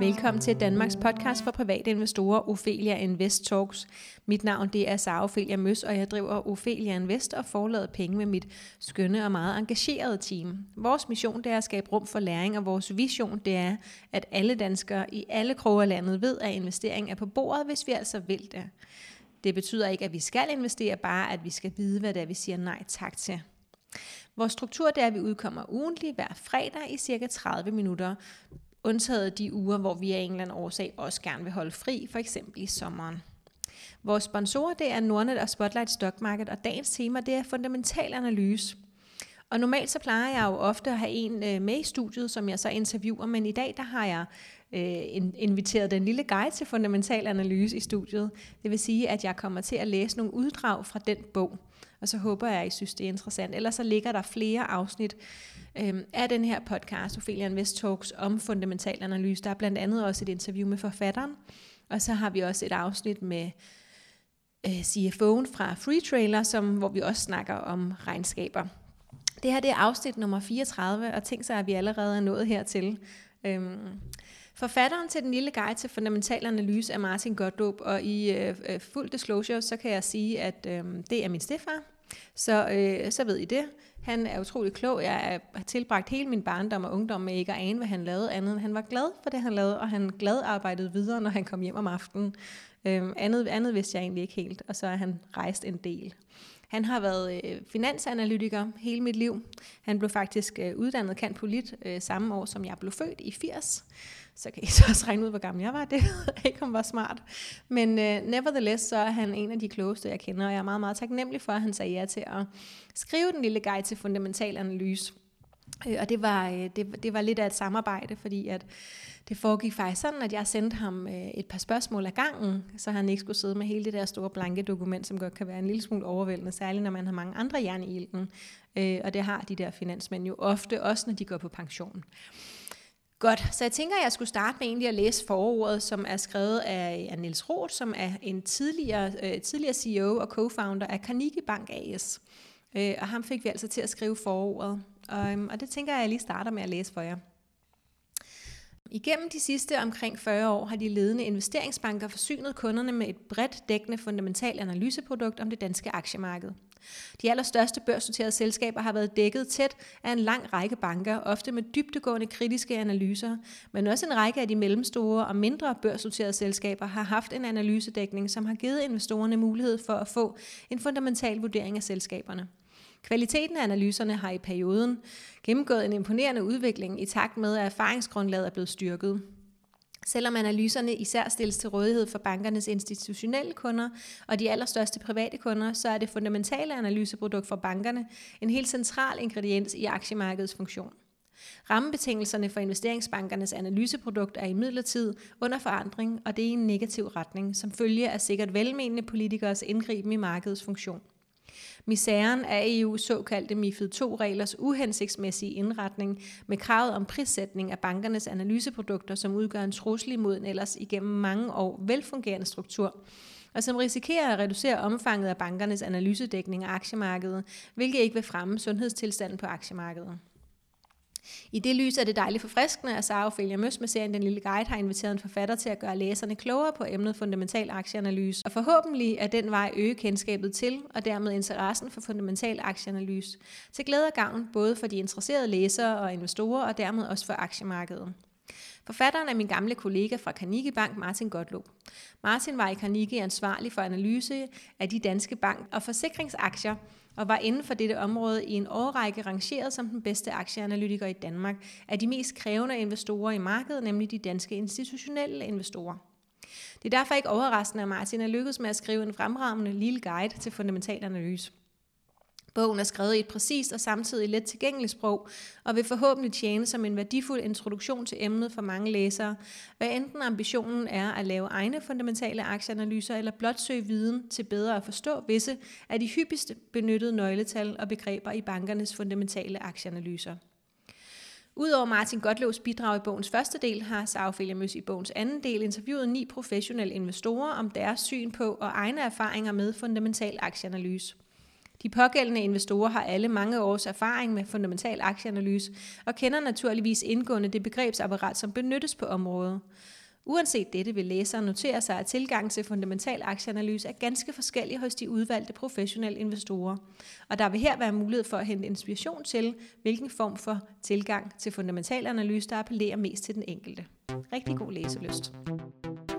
Velkommen til Danmarks podcast for private investorer, Ophelia Invest Talks. Mit navn det er Sara Ophelia Møs, og jeg driver Ophelia Invest og forlader penge med mit skønne og meget engagerede team. Vores mission det er at skabe rum for læring, og vores vision det er, at alle danskere i alle kroge af landet ved, at investering er på bordet, hvis vi altså vil det. Det betyder ikke, at vi skal investere, bare at vi skal vide, hvad det er, vi siger nej tak til. Vores struktur det er, at vi udkommer ugentlig hver fredag i cirka 30 minutter undtaget de uger, hvor vi af en eller anden årsag også gerne vil holde fri, for eksempel i sommeren. Vores sponsorer det er Nordnet og Spotlight Stock Market, og dagens tema det er fundamental analyse. Og normalt så plejer jeg jo ofte at have en øh, med i studiet, som jeg så interviewer, men i dag der har jeg øh, inviteret den lille guide til fundamental analyse i studiet. Det vil sige, at jeg kommer til at læse nogle uddrag fra den bog, og så håber jeg, at I synes, det er interessant. Ellers så ligger der flere afsnit øh, af den her podcast, Ophelia Invest Talks, om fundamental analyse. Der er blandt andet også et interview med forfatteren, og så har vi også et afsnit med øh, CFO'en fra Free Trailer, som, hvor vi også snakker om regnskaber. Det her det er afsnit nummer 34, og tænk så, at vi allerede er nået hertil. Øhm, forfatteren til den lille guide til fundamental analyse er Martin Gottlob, og i øh, øh, fuld disclosure, så kan jeg sige, at øh, det er min stefar, så, øh, så ved I det. Han er utrolig klog. Jeg har tilbragt hele min barndom og ungdom med ikke at ane, hvad han lavede andet han var glad for det, han lavede, og han glad arbejdede videre, når han kom hjem om aftenen. Øhm, andet, andet vidste jeg egentlig ikke helt, og så er han rejst en del. Han har været øh, finansanalytiker hele mit liv. Han blev faktisk øh, uddannet kant polit øh, samme år, som jeg blev født i 80 så kan I så også regne ud, hvor gammel jeg var. Det ved jeg ikke, om var smart. Men uh, nevertheless, så er han en af de klogeste, jeg kender, og jeg er meget, meget taknemmelig for, at han sagde ja til at skrive den lille guide til fundamental analyse. Øh, og det var, øh, det, det var lidt af et samarbejde, fordi at det foregik faktisk sådan, at jeg sendte ham øh, et par spørgsmål ad gangen, så han ikke skulle sidde med hele det der store blanke dokument, som godt kan være en lille smule overvældende, særligt når man har mange andre jern i ilden. Og det har de der finansmænd jo ofte, også når de går på pension. Godt, så jeg tænker, at jeg skulle starte med egentlig at læse forordet, som er skrevet af, af Niels Roth, som er en tidligere, øh, tidligere CEO og co-founder af Carnegie Bank AS. Øh, og ham fik vi altså til at skrive forordet. Og, øhm, og det tænker jeg, at jeg lige starter med at læse for jer. Igennem de sidste omkring 40 år har de ledende investeringsbanker forsynet kunderne med et bredt dækkende fundamental analyseprodukt om det danske aktiemarked. De allerstørste børsnoterede selskaber har været dækket tæt af en lang række banker, ofte med dybtegående kritiske analyser, men også en række af de mellemstore og mindre børsnoterede selskaber har haft en analysedækning, som har givet investorerne mulighed for at få en fundamental vurdering af selskaberne. Kvaliteten af analyserne har i perioden gennemgået en imponerende udvikling i takt med, at erfaringsgrundlaget er blevet styrket. Selvom analyserne især stilles til rådighed for bankernes institutionelle kunder og de allerstørste private kunder, så er det fundamentale analyseprodukt for bankerne en helt central ingrediens i aktiemarkedets funktion. Rammebetingelserne for investeringsbankernes analyseprodukt er imidlertid under forandring, og det er i en negativ retning, som følge af sikkert velmenende politikers indgriben i markedets funktion. Misæren er EU's såkaldte MIFID II-reglers uhensigtsmæssige indretning med kravet om prissætning af bankernes analyseprodukter, som udgør en trussel imod en ellers igennem mange år velfungerende struktur, og som risikerer at reducere omfanget af bankernes analysedækning af aktiemarkedet, hvilket ikke vil fremme sundhedstilstanden på aktiemarkedet. I det lys er det dejligt forfriskende, at Sara Ophelia Møs med serien Den Lille Guide har inviteret en forfatter til at gøre læserne klogere på emnet fundamental aktieanalyse, og forhåbentlig er den vej øge kendskabet til, og dermed interessen for fundamental aktieanalyse, til glæde og gavn både for de interesserede læsere og investorer, og dermed også for aktiemarkedet. Forfatteren er min gamle kollega fra Carnegie Bank, Martin Gottlob. Martin var i Carnegie ansvarlig for analyse af de danske bank- og forsikringsaktier, og var inden for dette område i en årrække rangeret som den bedste aktieanalytiker i Danmark af de mest krævende investorer i markedet, nemlig de danske institutionelle investorer. Det er derfor ikke overraskende, at Martin er lykkedes med at skrive en fremragende lille guide til fundamental analyse. Bogen er skrevet i et præcist og samtidig let tilgængeligt sprog, og vil forhåbentlig tjene som en værdifuld introduktion til emnet for mange læsere, hvad enten ambitionen er at lave egne fundamentale aktieanalyser, eller blot søge viden til bedre at forstå visse af de hyppigst benyttede nøgletal og begreber i bankernes fundamentale aktieanalyser. Udover Martin Gottlovs bidrag i bogens første del, har Saufelia Møs i bogens anden del interviewet ni professionelle investorer om deres syn på og egne erfaringer med fundamental aktieanalyse. De pågældende investorer har alle mange års erfaring med fundamental aktieanalyse og kender naturligvis indgående det begrebsapparat, som benyttes på området. Uanset dette vil læseren notere sig, at tilgangen til fundamental aktieanalyse er ganske forskellig hos de udvalgte professionelle investorer. Og der vil her være mulighed for at hente inspiration til, hvilken form for tilgang til fundamental analyse, der appellerer mest til den enkelte. Rigtig god læselyst.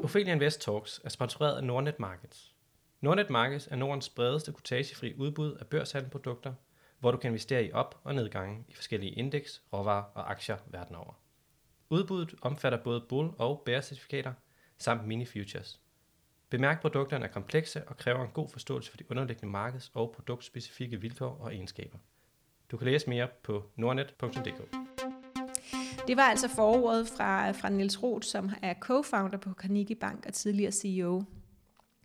Ophelia Invest Talks er sponsoreret af Nordnet Markets. Nordnet Markets er Nordens bredeste kortagefri udbud af børshandelprodukter, hvor du kan investere i op- og nedgange i forskellige indeks, råvarer og aktier verden over. Udbuddet omfatter både bull- og bear-certifikater samt mini-futures. Bemærk, produkterne er komplekse og kræver en god forståelse for de underliggende markeds- og produktspecifikke vilkår og egenskaber. Du kan læse mere på nordnet.dk. Det var altså forordet fra, fra Niels Roth, som er co-founder på Carnegie Bank og tidligere CEO.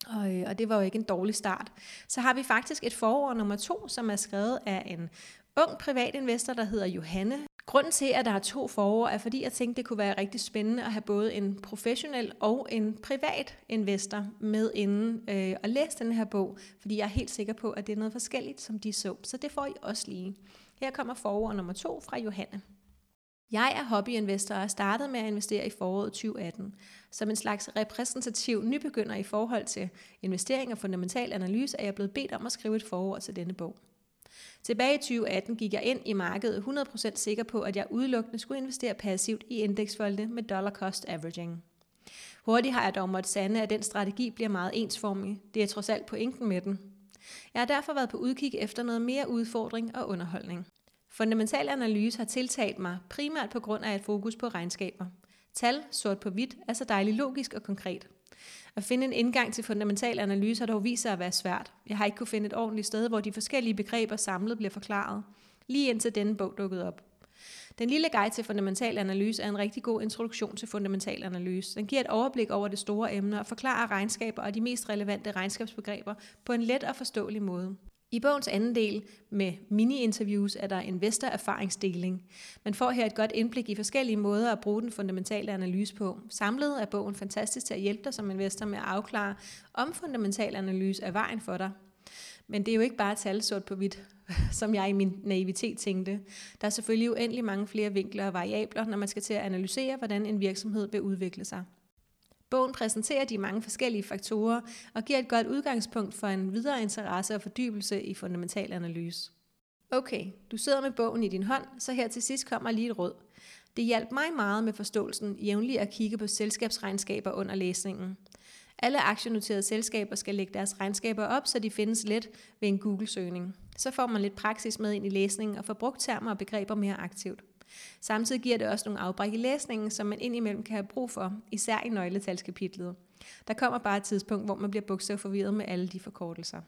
Og, øh, og det var jo ikke en dårlig start. Så har vi faktisk et forord nummer to, som er skrevet af en ung privatinvestor, der hedder Johanne. Grunden til, at der er to forår, er fordi jeg tænkte, det kunne være rigtig spændende at have både en professionel og en privat investor med inden øh, og læse den her bog, fordi jeg er helt sikker på, at det er noget forskelligt, som de så. Så det får I også lige. Her kommer forår nummer to fra Johanne. Jeg er hobbyinvestor og startede med at investere i foråret 2018. Som en slags repræsentativ nybegynder i forhold til investering og fundamental analyse, er jeg blevet bedt om at skrive et forord til denne bog. Tilbage i 2018 gik jeg ind i markedet 100% sikker på, at jeg udelukkende skulle investere passivt i indeksfolde med dollar cost averaging. Hurtigt har jeg dog måttet sande, at den strategi bliver meget ensformig. Det er trods alt pointen med den. Jeg har derfor været på udkig efter noget mere udfordring og underholdning. Fundamental analyse har tiltalt mig primært på grund af et fokus på regnskaber. Tal, sort på hvidt, er så dejligt logisk og konkret. At finde en indgang til fundamental analyse har dog vist sig at være svært. Jeg har ikke kunne finde et ordentligt sted, hvor de forskellige begreber samlet bliver forklaret. Lige indtil denne bog dukkede op. Den lille guide til fundamental analyse er en rigtig god introduktion til fundamental analyse. Den giver et overblik over det store emne og forklarer regnskaber og de mest relevante regnskabsbegreber på en let og forståelig måde. I bogens anden del med mini-interviews er der investor-erfaringsdeling. Man får her et godt indblik i forskellige måder at bruge den fundamentale analyse på. Samlet er bogen fantastisk til at hjælpe dig som investor med at afklare, om fundamental analyse er vejen for dig. Men det er jo ikke bare tal sort på hvidt, som jeg i min naivitet tænkte. Der er selvfølgelig uendelig mange flere vinkler og variabler, når man skal til at analysere, hvordan en virksomhed vil udvikle sig. Bogen præsenterer de mange forskellige faktorer og giver et godt udgangspunkt for en videre interesse og fordybelse i fundamental analyse. Okay, du sidder med bogen i din hånd, så her til sidst kommer lige et råd. Det hjalp mig meget med forståelsen jævnligt at kigge på selskabsregnskaber under læsningen. Alle aktienoterede selskaber skal lægge deres regnskaber op, så de findes let ved en Google-søgning. Så får man lidt praksis med ind i læsningen og får brugt termer og begreber mere aktivt. Samtidig giver det også nogle afbræk i læsningen, som man indimellem kan have brug for, især i nøgletalskapitlet. Der kommer bare et tidspunkt, hvor man bliver bogstavforvirret med alle de forkortelser.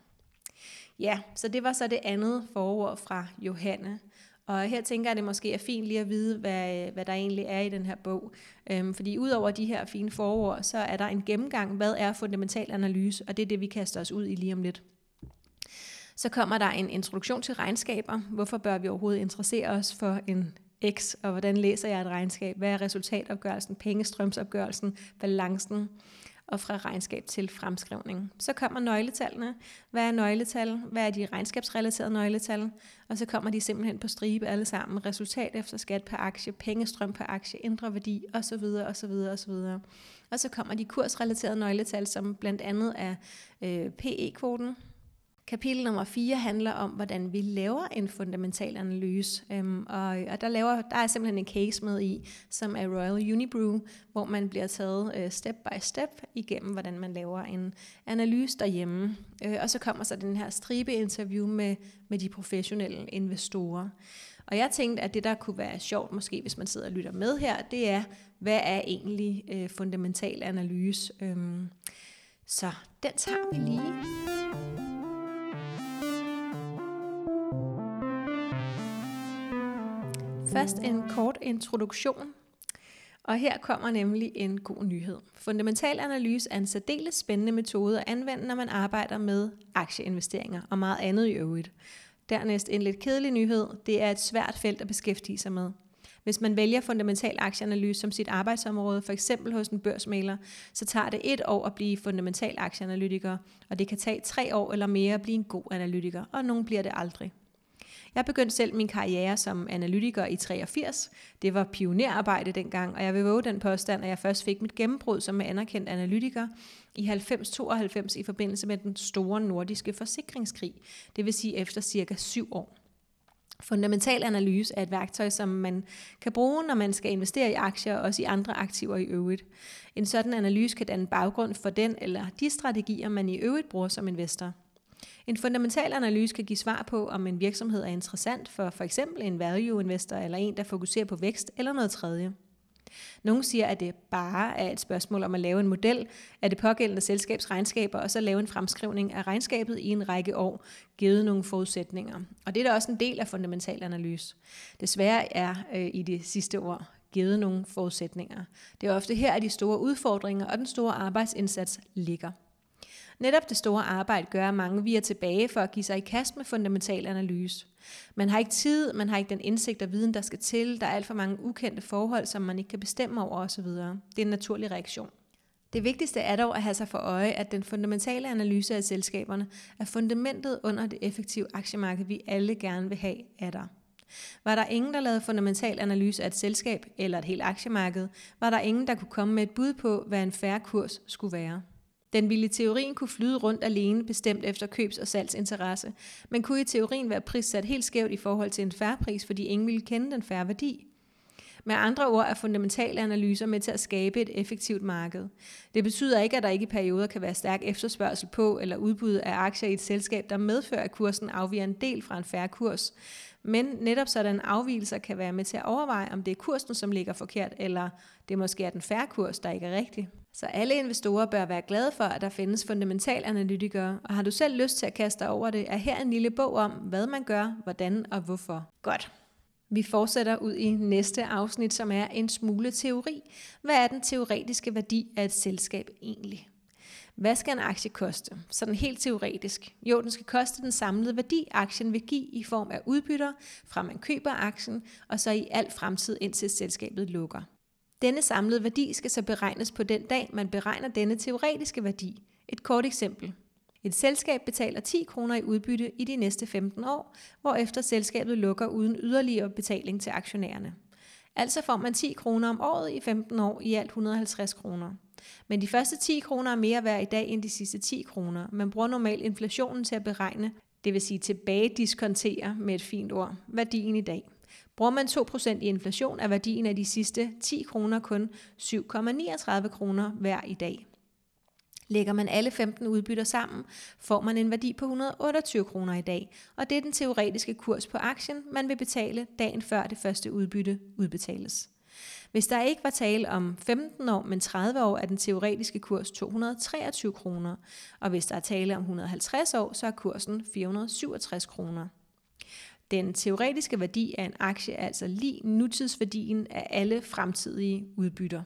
Ja, så det var så det andet forord fra Johanne. Og her tænker jeg, at det måske er fint lige at vide, hvad, hvad der egentlig er i den her bog. Øhm, fordi udover de her fine forord, så er der en gennemgang, hvad er fundamental analyse, og det er det, vi kaster os ud i lige om lidt. Så kommer der en introduktion til regnskaber. Hvorfor bør vi overhovedet interessere os for en X, og hvordan læser jeg et regnskab? Hvad er resultatopgørelsen, pengestrømsopgørelsen, balancen? og fra regnskab til fremskrivning. Så kommer nøgletallene. Hvad er nøgletal? Hvad er de regnskabsrelaterede nøgletal? Og så kommer de simpelthen på stribe alle sammen. Resultat efter skat per aktie, pengestrøm per aktie, indre værdi osv. osv. osv. Og så kommer de kursrelaterede nøgletal, som blandt andet er øh, PE-kvoten, Kapitel nummer 4 handler om, hvordan vi laver en fundamental analyse. Øhm, og, og der, laver, der er simpelthen en case med i, som er Royal Unibrew, hvor man bliver taget øh, step by step igennem, hvordan man laver en analyse derhjemme. Øh, og så kommer så den her stribe interview med, med de professionelle investorer. Og jeg tænkte, at det der kunne være sjovt, måske hvis man sidder og lytter med her, det er, hvad er egentlig øh, fundamental analyse? Øhm, så den tager vi lige. Først en kort introduktion, og her kommer nemlig en god nyhed. Fundamental analyse er en særdeles spændende metode at anvende, når man arbejder med aktieinvesteringer og meget andet i øvrigt. Dernæst en lidt kedelig nyhed. Det er et svært felt at beskæftige sig med. Hvis man vælger fundamental aktieanalyse som sit arbejdsområde, for eksempel hos en børsmaler, så tager det et år at blive fundamental aktieanalytiker, og det kan tage tre år eller mere at blive en god analytiker, og nogen bliver det aldrig. Jeg begyndte selv min karriere som analytiker i 83. Det var pionerarbejde dengang, og jeg vil våge den påstand, at jeg først fik mit gennembrud som anerkendt analytiker i 90-92 i forbindelse med den store nordiske forsikringskrig, det vil sige efter cirka syv år. Fundamental analyse er et værktøj, som man kan bruge, når man skal investere i aktier og også i andre aktiver i øvrigt. En sådan analyse kan danne baggrund for den eller de strategier, man i øvrigt bruger som investor. En fundamental analyse kan give svar på, om en virksomhed er interessant for for eksempel en value investor eller en, der fokuserer på vækst eller noget tredje. Nogle siger, at det bare er et spørgsmål om at lave en model af det pågældende selskabs regnskaber, og så lave en fremskrivning af regnskabet i en række år, givet nogle forudsætninger. Og det er da også en del af fundamental analyse. Desværre er øh, i de sidste år givet nogle forudsætninger. Det er ofte her, at de store udfordringer og den store arbejdsindsats ligger. Netop det store arbejde gør, at mange viger tilbage for at give sig i kast med fundamental analyse. Man har ikke tid, man har ikke den indsigt og viden, der skal til, der er alt for mange ukendte forhold, som man ikke kan bestemme over osv. Det er en naturlig reaktion. Det vigtigste er dog at have sig for øje, at den fundamentale analyse af selskaberne er fundamentet under det effektive aktiemarked, vi alle gerne vil have, af der. Var der ingen, der lavede fundamental analyse af et selskab eller et helt aktiemarked, var der ingen, der kunne komme med et bud på, hvad en færre kurs skulle være. Den ville i teorien kunne flyde rundt alene bestemt efter købs- og salgsinteresse, men kunne i teorien være prissat helt skævt i forhold til en færre pris, fordi ingen ville kende den færre værdi. Med andre ord er fundamentale analyser med til at skabe et effektivt marked. Det betyder ikke, at der ikke i perioder kan være stærk efterspørgsel på eller udbud af aktier i et selskab, der medfører, at kursen afviger en del fra en færre kurs. Men netop sådan afvielser kan være med til at overveje, om det er kursen, som ligger forkert, eller det måske er den færre kurs, der ikke er rigtig. Så alle investorer bør være glade for, at der findes fundamental analytikere, og har du selv lyst til at kaste dig over det, er her en lille bog om, hvad man gør, hvordan og hvorfor. Godt. Vi fortsætter ud i næste afsnit, som er en smule teori. Hvad er den teoretiske værdi af et selskab egentlig? Hvad skal en aktie koste? Sådan helt teoretisk. Jo, den skal koste den samlede værdi, aktien vil give i form af udbytter, fra man køber aktien, og så i al fremtid indtil selskabet lukker. Denne samlede værdi skal så beregnes på den dag, man beregner denne teoretiske værdi. Et kort eksempel. Et selskab betaler 10 kroner i udbytte i de næste 15 år, hvorefter selskabet lukker uden yderligere betaling til aktionærerne. Altså får man 10 kroner om året i 15 år i alt 150 kroner. Men de første 10 kroner er mere værd i dag end de sidste 10 kroner. Man bruger normalt inflationen til at beregne, det vil sige tilbage diskontere med et fint ord, værdien i dag. Bruger man 2% i inflation, er værdien af de sidste 10 kroner kun 7,39 kroner hver i dag. Lægger man alle 15 udbytter sammen, får man en værdi på 128 kroner i dag, og det er den teoretiske kurs på aktien, man vil betale dagen før det første udbytte udbetales. Hvis der ikke var tale om 15 år, men 30 år, er den teoretiske kurs 223 kroner, og hvis der er tale om 150 år, så er kursen 467 kroner. Den teoretiske værdi af en aktie er altså lige nutidsværdien af alle fremtidige udbytter.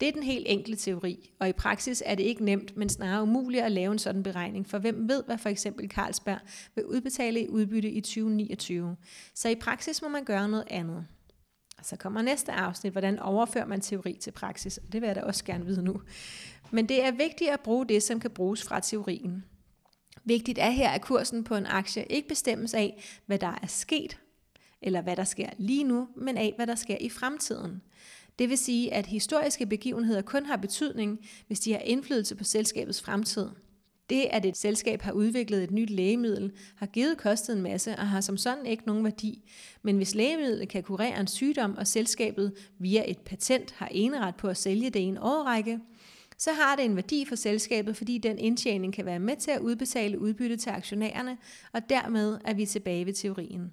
Det er den helt enkle teori, og i praksis er det ikke nemt, men snarere umuligt at lave en sådan beregning, for hvem ved, hvad for eksempel Carlsberg vil udbetale i udbytte i 2029. Så i praksis må man gøre noget andet. Så kommer næste afsnit, hvordan overfører man teori til praksis, og det vil jeg da også gerne vide nu. Men det er vigtigt at bruge det, som kan bruges fra teorien. Vigtigt er her, at kursen på en aktie ikke bestemmes af, hvad der er sket, eller hvad der sker lige nu, men af, hvad der sker i fremtiden. Det vil sige, at historiske begivenheder kun har betydning, hvis de har indflydelse på selskabets fremtid. Det, at et selskab har udviklet et nyt lægemiddel, har givet kostet en masse og har som sådan ikke nogen værdi. Men hvis lægemidlet kan kurere en sygdom, og selskabet via et patent har eneret på at sælge det i en årrække, så har det en værdi for selskabet, fordi den indtjening kan være med til at udbetale udbytte til aktionærerne, og dermed er vi tilbage ved teorien.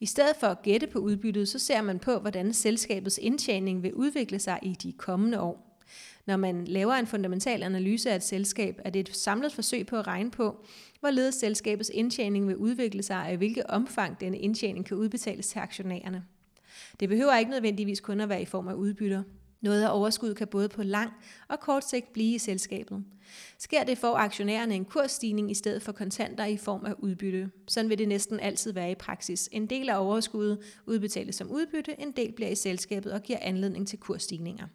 I stedet for at gætte på udbyttet, så ser man på, hvordan selskabets indtjening vil udvikle sig i de kommende år. Når man laver en fundamental analyse af et selskab, er det et samlet forsøg på at regne på, hvorledes selskabets indtjening vil udvikle sig, og i hvilket omfang denne indtjening kan udbetales til aktionærerne. Det behøver ikke nødvendigvis kun at være i form af udbytter. Noget af overskud kan både på lang og kort sigt blive i selskabet. Sker det for aktionærerne en kursstigning i stedet for kontanter i form af udbytte. Sådan vil det næsten altid være i praksis. En del af overskuddet udbetales som udbytte, en del bliver i selskabet og giver anledning til kursstigninger.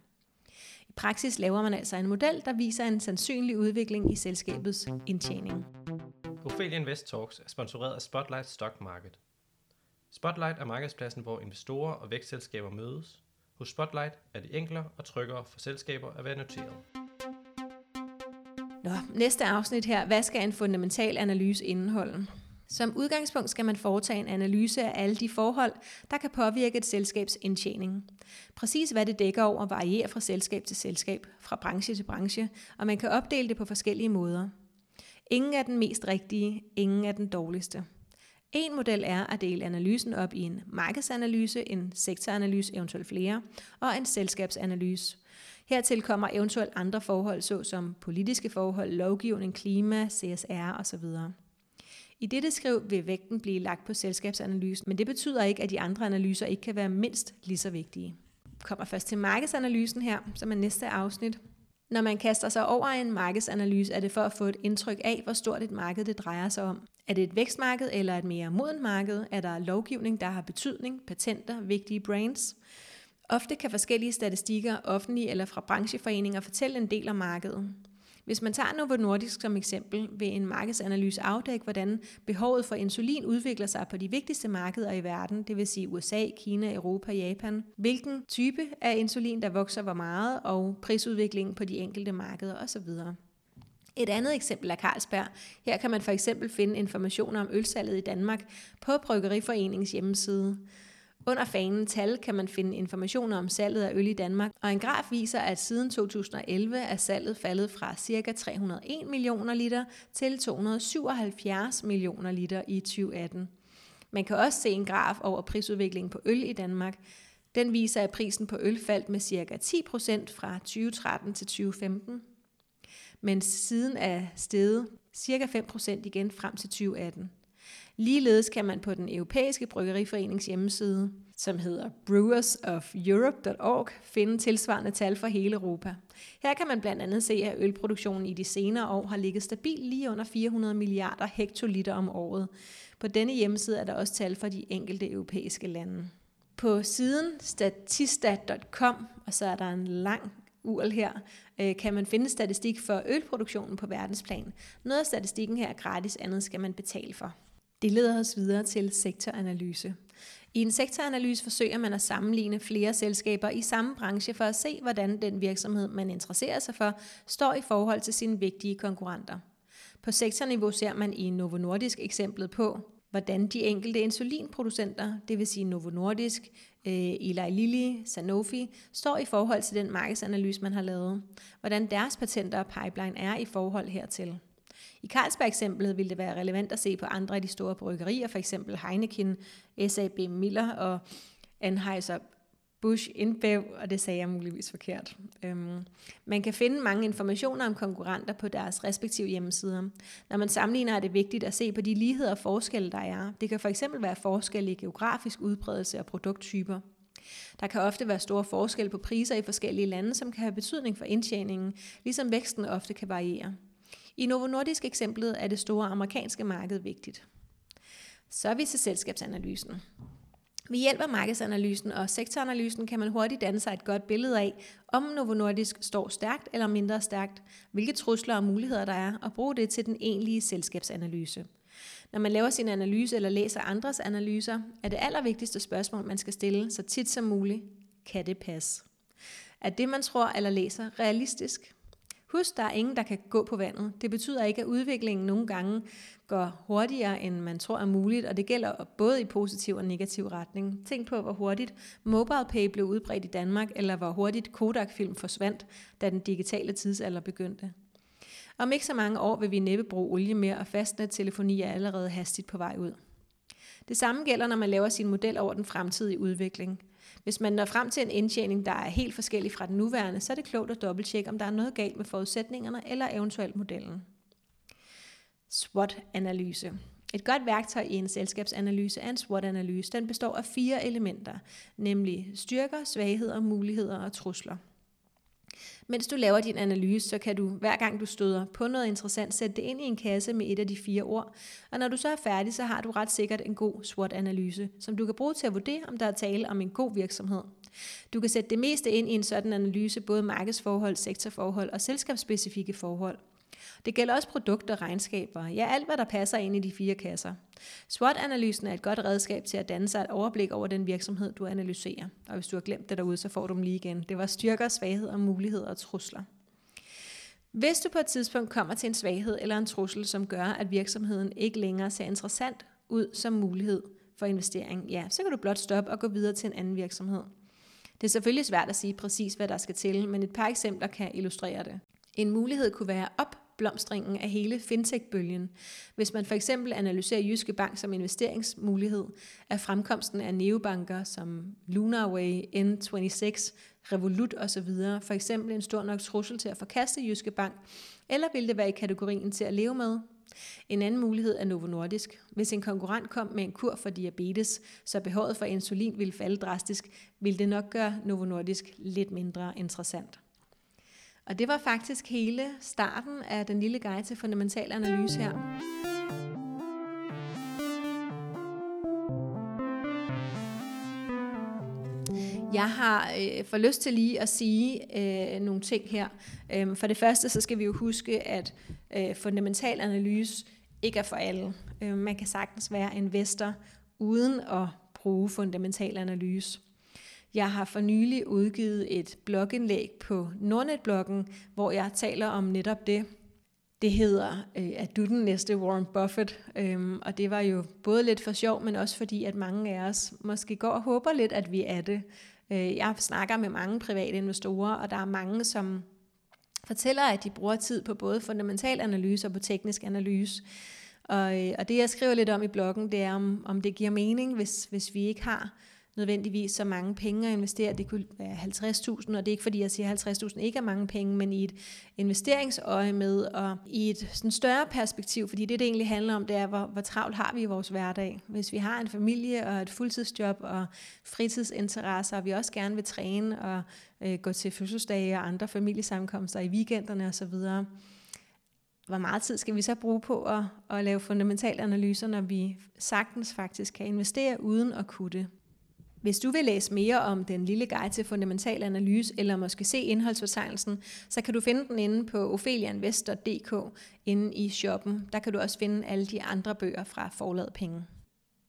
I praksis laver man altså en model, der viser en sandsynlig udvikling i selskabets indtjening. Ophelia Invest Talks er sponsoreret af Spotlight Stock Market. Spotlight er markedspladsen, hvor investorer og vækstselskaber mødes. Hos Spotlight er det enklere og tryggere for selskaber at være noteret. Nå, næste afsnit her. Hvad skal en fundamental analyse indeholde? Som udgangspunkt skal man foretage en analyse af alle de forhold, der kan påvirke et selskabs indtjening. Præcis hvad det dækker over varierer fra selskab til selskab, fra branche til branche, og man kan opdele det på forskellige måder. Ingen er den mest rigtige, ingen er den dårligste. En model er at dele analysen op i en markedsanalyse, en sektoranalyse, eventuelt flere, og en selskabsanalyse. Hertil kommer eventuelt andre forhold, såsom politiske forhold, lovgivning, klima, CSR osv. I dette skriv vil vægten blive lagt på selskabsanalysen, men det betyder ikke, at de andre analyser ikke kan være mindst lige så vigtige. Vi kommer først til markedsanalysen her, som er næste afsnit. Når man kaster sig over en markedsanalyse, er det for at få et indtryk af, hvor stort et marked det drejer sig om. Er det et vækstmarked eller et mere modent marked? Er der lovgivning, der har betydning, patenter, vigtige brands? Ofte kan forskellige statistikker, offentlige eller fra brancheforeninger, fortælle en del om markedet. Hvis man tager Novo Nordisk som eksempel, vil en markedsanalyse afdække, hvordan behovet for insulin udvikler sig på de vigtigste markeder i verden, det vil sige USA, Kina, Europa, Japan. Hvilken type af insulin, der vokser hvor meget, og prisudviklingen på de enkelte markeder osv. Et andet eksempel er Carlsberg. Her kan man for eksempel finde informationer om ølsalget i Danmark på Bryggeriforeningens hjemmeside. Under fanen tal kan man finde informationer om salget af øl i Danmark, og en graf viser, at siden 2011 er salget faldet fra ca. 301 millioner liter til 277 millioner liter i 2018. Man kan også se en graf over prisudviklingen på øl i Danmark. Den viser, at prisen på øl faldt med ca. 10% fra 2013 til 2015, men siden er steget ca. 5% igen frem til 2018. Ligeledes kan man på den europæiske bryggeriforenings hjemmeside, som hedder brewersofeurope.org, finde tilsvarende tal for hele Europa. Her kan man blandt andet se, at ølproduktionen i de senere år har ligget stabil lige under 400 milliarder hektoliter om året. På denne hjemmeside er der også tal for de enkelte europæiske lande. På siden statista.com, og så er der en lang URL her, øh, kan man finde statistik for ølproduktionen på verdensplan. Noget af statistikken her er gratis, andet skal man betale for. Det leder os videre til sektoranalyse. I en sektoranalyse forsøger man at sammenligne flere selskaber i samme branche for at se, hvordan den virksomhed, man interesserer sig for, står i forhold til sine vigtige konkurrenter. På sektorniveau ser man i Novo Nordisk eksemplet på, hvordan de enkelte insulinproducenter, det vil sige Novo Nordisk, øh, Eli Lilly, Sanofi, står i forhold til den markedsanalyse, man har lavet. Hvordan deres patenter og pipeline er i forhold hertil. I Carlsberg-eksemplet vil det være relevant at se på andre af de store bryggerier, for eksempel Heineken, SAB Miller og Anheuser Bush InBev, og det sagde jeg muligvis forkert. Øhm, man kan finde mange informationer om konkurrenter på deres respektive hjemmesider. Når man sammenligner, er det vigtigt at se på de ligheder og forskelle, der er. Det kan for eksempel være forskelle i geografisk udbredelse og produkttyper. Der kan ofte være store forskelle på priser i forskellige lande, som kan have betydning for indtjeningen, ligesom væksten ofte kan variere. I Novo Nordisk eksemplet er det store amerikanske marked vigtigt. Så er vi til selskabsanalysen. Ved hjælp af markedsanalysen og sektoranalysen kan man hurtigt danne sig et godt billede af, om Novo Nordisk står stærkt eller mindre stærkt, hvilke trusler og muligheder der er, og bruge det til den egentlige selskabsanalyse. Når man laver sin analyse eller læser andres analyser, er det allervigtigste spørgsmål, man skal stille så tit som muligt, kan det passe? Er det, man tror eller læser, realistisk? Husk, der er ingen, der kan gå på vandet. Det betyder ikke, at udviklingen nogle gange går hurtigere, end man tror er muligt, og det gælder både i positiv og negativ retning. Tænk på, hvor hurtigt MobilePay blev udbredt i Danmark, eller hvor hurtigt Kodak-film forsvandt, da den digitale tidsalder begyndte. Om ikke så mange år vil vi næppe bruge olie mere, og fastnet-telefoni er allerede hastigt på vej ud. Det samme gælder, når man laver sin model over den fremtidige udvikling – hvis man når frem til en indtjening, der er helt forskellig fra den nuværende, så er det klogt at dobbelttjekke, om der er noget galt med forudsætningerne eller eventuelt modellen. SWOT-analyse. Et godt værktøj i en selskabsanalyse er en SWOT-analyse. Den består af fire elementer, nemlig styrker, svagheder, muligheder og trusler. Mens du laver din analyse, så kan du hver gang du støder på noget interessant, sætte det ind i en kasse med et af de fire ord. Og når du så er færdig, så har du ret sikkert en god SWOT-analyse, som du kan bruge til at vurdere, om der er tale om en god virksomhed. Du kan sætte det meste ind i en sådan analyse, både markedsforhold, sektorforhold og selskabsspecifikke forhold. Det gælder også produkter, regnskaber, ja alt hvad der passer ind i de fire kasser. SWOT-analysen er et godt redskab til at danne sig et overblik over den virksomhed, du analyserer. Og hvis du har glemt det derude, så får du dem lige igen. Det var styrker, svagheder, muligheder og trusler. Hvis du på et tidspunkt kommer til en svaghed eller en trussel, som gør, at virksomheden ikke længere ser interessant ud som mulighed for investering, ja, så kan du blot stoppe og gå videre til en anden virksomhed. Det er selvfølgelig svært at sige præcis, hvad der skal til, men et par eksempler kan illustrere det. En mulighed kunne være op opblomstringen af hele fintech-bølgen. Hvis man for eksempel analyserer Jyske Bank som investeringsmulighed, er fremkomsten af neobanker som Lunarway, N26, Revolut osv. for eksempel en stor nok trussel til at forkaste Jyske Bank, eller vil det være i kategorien til at leve med? En anden mulighed er Novo Nordisk. Hvis en konkurrent kom med en kur for diabetes, så behovet for insulin ville falde drastisk, ville det nok gøre Novo Nordisk lidt mindre interessant. Og det var faktisk hele starten af den lille guide til fundamental analyse her. Jeg har øh, for lyst til lige at sige øh, nogle ting her. Øhm, for det første, så skal vi jo huske, at øh, fundamental analyse ikke er for alle. Øh, man kan sagtens være investor uden at bruge fundamental analyse. Jeg har for nylig udgivet et blogindlæg på Nordnet-bloggen, hvor jeg taler om netop det. Det hedder, øh, at du den næste Warren Buffett, øhm, og det var jo både lidt for sjov, men også fordi, at mange af os måske går og håber lidt, at vi er det. Øh, jeg snakker med mange private investorer, og der er mange, som fortæller, at de bruger tid på både fundamental analyse og på teknisk analyse. Og, øh, og det jeg skriver lidt om i bloggen, det er, om, om det giver mening, hvis, hvis vi ikke har nødvendigvis så mange penge at investere. Det kunne være 50.000, og det er ikke fordi, jeg siger, at 50.000 ikke er mange penge, men i et investeringsøje med, og i et sådan større perspektiv, fordi det, det egentlig handler om, det er, hvor, hvor travlt har vi i vores hverdag. Hvis vi har en familie og et fuldtidsjob og fritidsinteresser, og vi også gerne vil træne og øh, gå til fødselsdage og andre familiesammenkomster i weekenderne osv., hvor meget tid skal vi så bruge på at, at lave fundamentale analyser, når vi sagtens faktisk kan investere uden at kunne det? Hvis du vil læse mere om den lille guide til fundamental analyse, eller måske se indholdsfortegnelsen, så kan du finde den inde på ophelianvestor.dk inde i shoppen. Der kan du også finde alle de andre bøger fra forladet penge.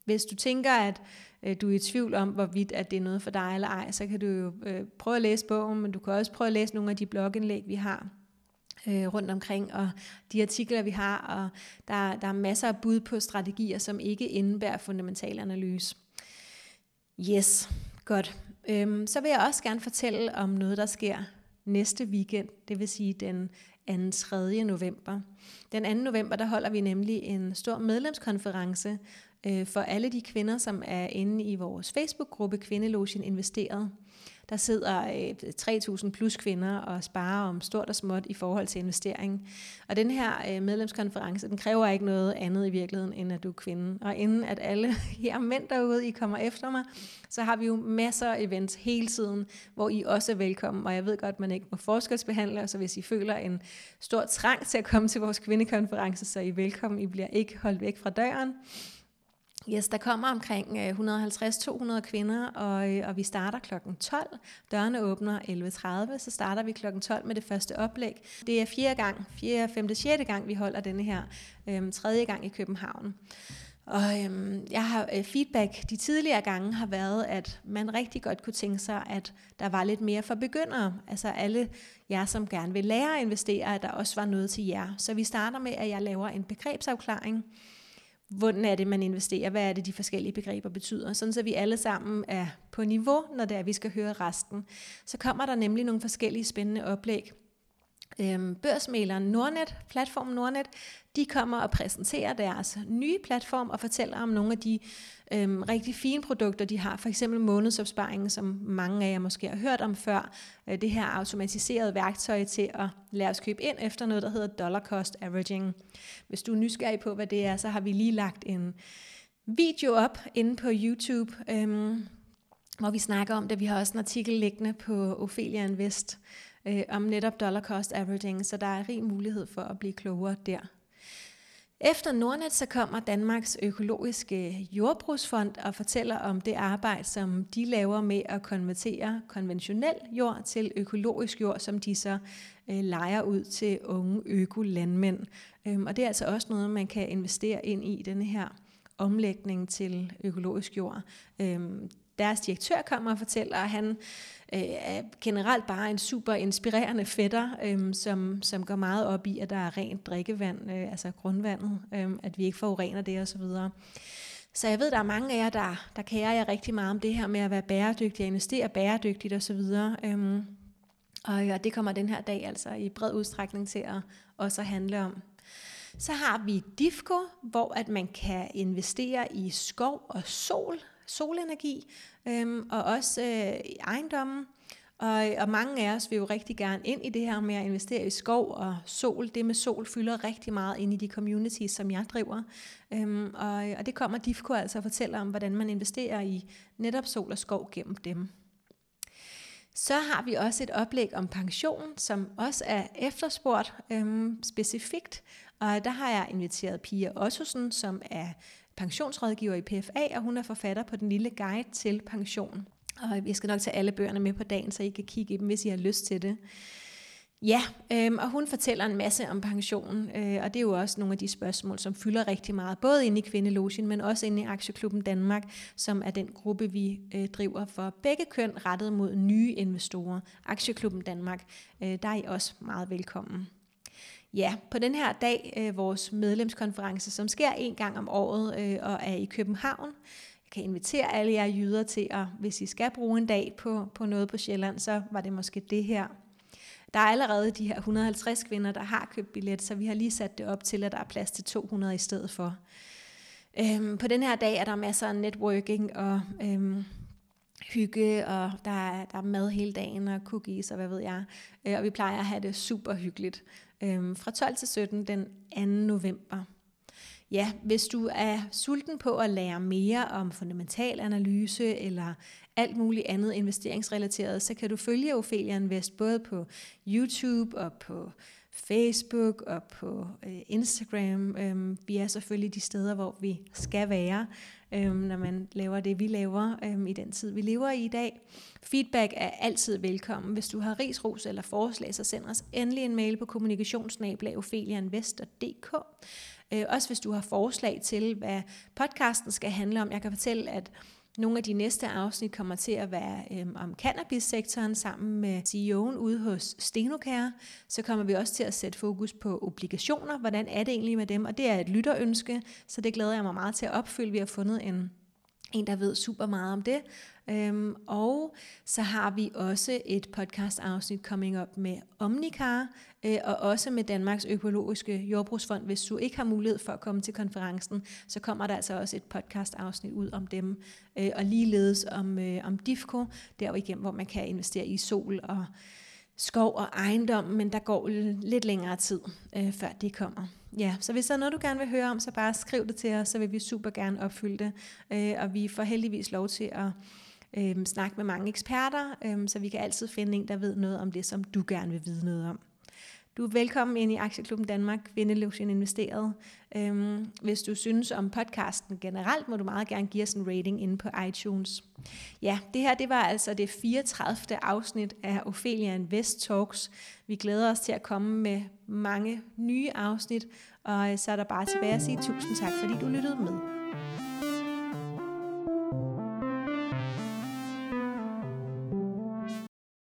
Hvis du tænker, at øh, du er i tvivl om, hvorvidt at det er noget for dig eller ej, så kan du jo øh, prøve at læse bogen, men du kan også prøve at læse nogle af de blogindlæg, vi har øh, rundt omkring, og de artikler, vi har, og der, der er masser af bud på strategier, som ikke indebærer fundamental analyse. Yes, godt. Øhm, så vil jeg også gerne fortælle om noget, der sker næste weekend, det vil sige den 2. 3. november. Den 2. november, der holder vi nemlig en stor medlemskonference øh, for alle de kvinder, som er inde i vores Facebook-gruppe Kvindelogen Investeret. Der sidder øh, 3.000 plus kvinder og sparer om stort og småt i forhold til investering. Og den her øh, medlemskonference, den kræver ikke noget andet i virkeligheden, end at du er kvinde. Og inden at alle her mænd derude, I kommer efter mig, så har vi jo masser af events hele tiden, hvor I også er velkommen. Og jeg ved godt, at man ikke må forskelsbehandle, så hvis I føler en stor trang til at komme til vores kvindekonference, så er I velkommen. I bliver ikke holdt væk fra døren. Yes, der kommer omkring øh, 150-200 kvinder, og, øh, og vi starter kl. 12. Dørene åbner 11.30, så starter vi kl. 12 med det første oplæg. Det er fjerde gang, fjerde, femte, sjette gang, vi holder denne her, øhm, tredje gang i København. Og øhm, jeg har øh, feedback de tidligere gange har været, at man rigtig godt kunne tænke sig, at der var lidt mere for begyndere. Altså alle jer, som gerne vil lære at investere, at der også var noget til jer. Så vi starter med, at jeg laver en begrebsafklaring hvordan er det, man investerer, hvad er det, de forskellige begreber betyder, sådan så vi alle sammen er på niveau, når det er, vi skal høre resten. Så kommer der nemlig nogle forskellige spændende oplæg. Øhm, børsmæleren Nordnet, platformen Nordnet, de kommer og præsenterer deres nye platform og fortæller om nogle af de øhm, rigtig fine produkter, de har. For eksempel månedsopsparingen, som mange af jer måske har hørt om før. Øh, det her automatiserede værktøj til at lade os købe ind efter noget, der hedder dollar cost averaging. Hvis du er nysgerrig på, hvad det er, så har vi lige lagt en video op inde på YouTube, øhm, hvor vi snakker om det. Vi har også en artikel liggende på Ophelia Invest, øh, om netop dollar cost averaging, så der er rig mulighed for at blive klogere der. Efter Nordnet så kommer Danmarks økologiske jordbrugsfond og fortæller om det arbejde, som de laver med at konvertere konventionel jord til økologisk jord, som de så øh, leger ud til unge økolandmænd. Øhm, og det er altså også noget, man kan investere ind i, denne her omlægning til økologisk jord. Øhm, deres direktør kommer og fortæller, at han øh, er generelt bare en super inspirerende fætter, øh, som, som går meget op i, at der er rent drikkevand, øh, altså grundvandet, øh, at vi ikke forurener det osv. Så, så jeg ved, der er mange af jer, der, der kærer jer rigtig meget om det her med at være bæredygtig og investere bæredygtigt osv. Øh, og ja, det kommer den her dag altså i bred udstrækning til at også at handle om. Så har vi DIFCO, hvor at man kan investere i skov og sol, solenergi, øhm, og også øh, ejendommen. Og, og mange af os vil jo rigtig gerne ind i det her med at investere i skov og sol. Det med sol fylder rigtig meget ind i de communities, som jeg driver. Øhm, og, og det kommer DIFCO altså at fortælle om, hvordan man investerer i netop sol og skov gennem dem. Så har vi også et oplæg om pension, som også er efterspurgt øhm, specifikt. Og der har jeg inviteret Pia Ottosen, som er pensionsrådgiver i PFA, og hun er forfatter på den lille guide til pension. Og jeg skal nok tage alle bøgerne med på dagen, så I kan kigge i dem, hvis I har lyst til det. Ja, øhm, og hun fortæller en masse om pensionen, øh, og det er jo også nogle af de spørgsmål, som fylder rigtig meget, både inde i Kvindelogien, men også inde i Aktieklubben Danmark, som er den gruppe, vi øh, driver for begge køn rettet mod nye investorer. Aktieklubben Danmark, øh, der er I også meget velkommen. Ja, på den her dag, øh, vores medlemskonference, som sker en gang om året øh, og er i København. Jeg kan invitere alle jer jyder til, at hvis I skal bruge en dag på, på noget på Sjælland, så var det måske det her. Der er allerede de her 150 kvinder, der har købt billet, så vi har lige sat det op til, at der er plads til 200 i stedet for. Øhm, på den her dag er der masser af networking og øhm, hygge, og der er, der er mad hele dagen, og cookies, og hvad ved jeg. Øh, og vi plejer at have det super hyggeligt. Øhm, fra 12 til 17 den 2. november. Ja, hvis du er sulten på at lære mere om fundamental analyse eller alt muligt andet investeringsrelateret, så kan du følge Ophelia Invest både på YouTube og på Facebook og på øh, Instagram. Øhm, vi er selvfølgelig de steder, hvor vi skal være, øhm, når man laver det, vi laver øhm, i den tid, vi lever i i dag. Feedback er altid velkommen. Hvis du har ris, ros eller forslag, så send os endelig en mail på kommunikationsnabelagofelianvest.dk. Øh, også hvis du har forslag til, hvad podcasten skal handle om. Jeg kan fortælle, at nogle af de næste afsnit kommer til at være øhm, om cannabissektoren sammen med CEO'en ude hos Stenokær. Så kommer vi også til at sætte fokus på obligationer. Hvordan er det egentlig med dem? Og det er et lytterønske, så det glæder jeg mig meget til at opfylde. Vi har fundet en en, der ved super meget om det. Øhm, og så har vi også et podcast-afsnit coming up med Omnicar, øh, og også med Danmarks Økologiske Jordbrugsfond. Hvis du ikke har mulighed for at komme til konferencen, så kommer der altså også et podcast-afsnit ud om dem, øh, og ligeledes om, øh, om DIFCO, der igen, hvor man kan investere i sol og skov og ejendom, men der går lidt længere tid, øh, før det kommer. Ja, så hvis der er noget, du gerne vil høre om, så bare skriv det til os, så vil vi super gerne opfylde det. Øh, og vi får heldigvis lov til at øh, snakke med mange eksperter, øh, så vi kan altid finde en, der ved noget om det, som du gerne vil vide noget om. Du er velkommen ind i Aktieklubben Danmark, Kvindelusion Investeret. Øhm, hvis du synes om podcasten generelt, må du meget gerne give os en rating inde på iTunes. Ja, det her det var altså det 34. afsnit af Ophelia Invest Talks. Vi glæder os til at komme med mange nye afsnit, og øh, så er der bare tilbage at sige tusind tak, fordi du lyttede med.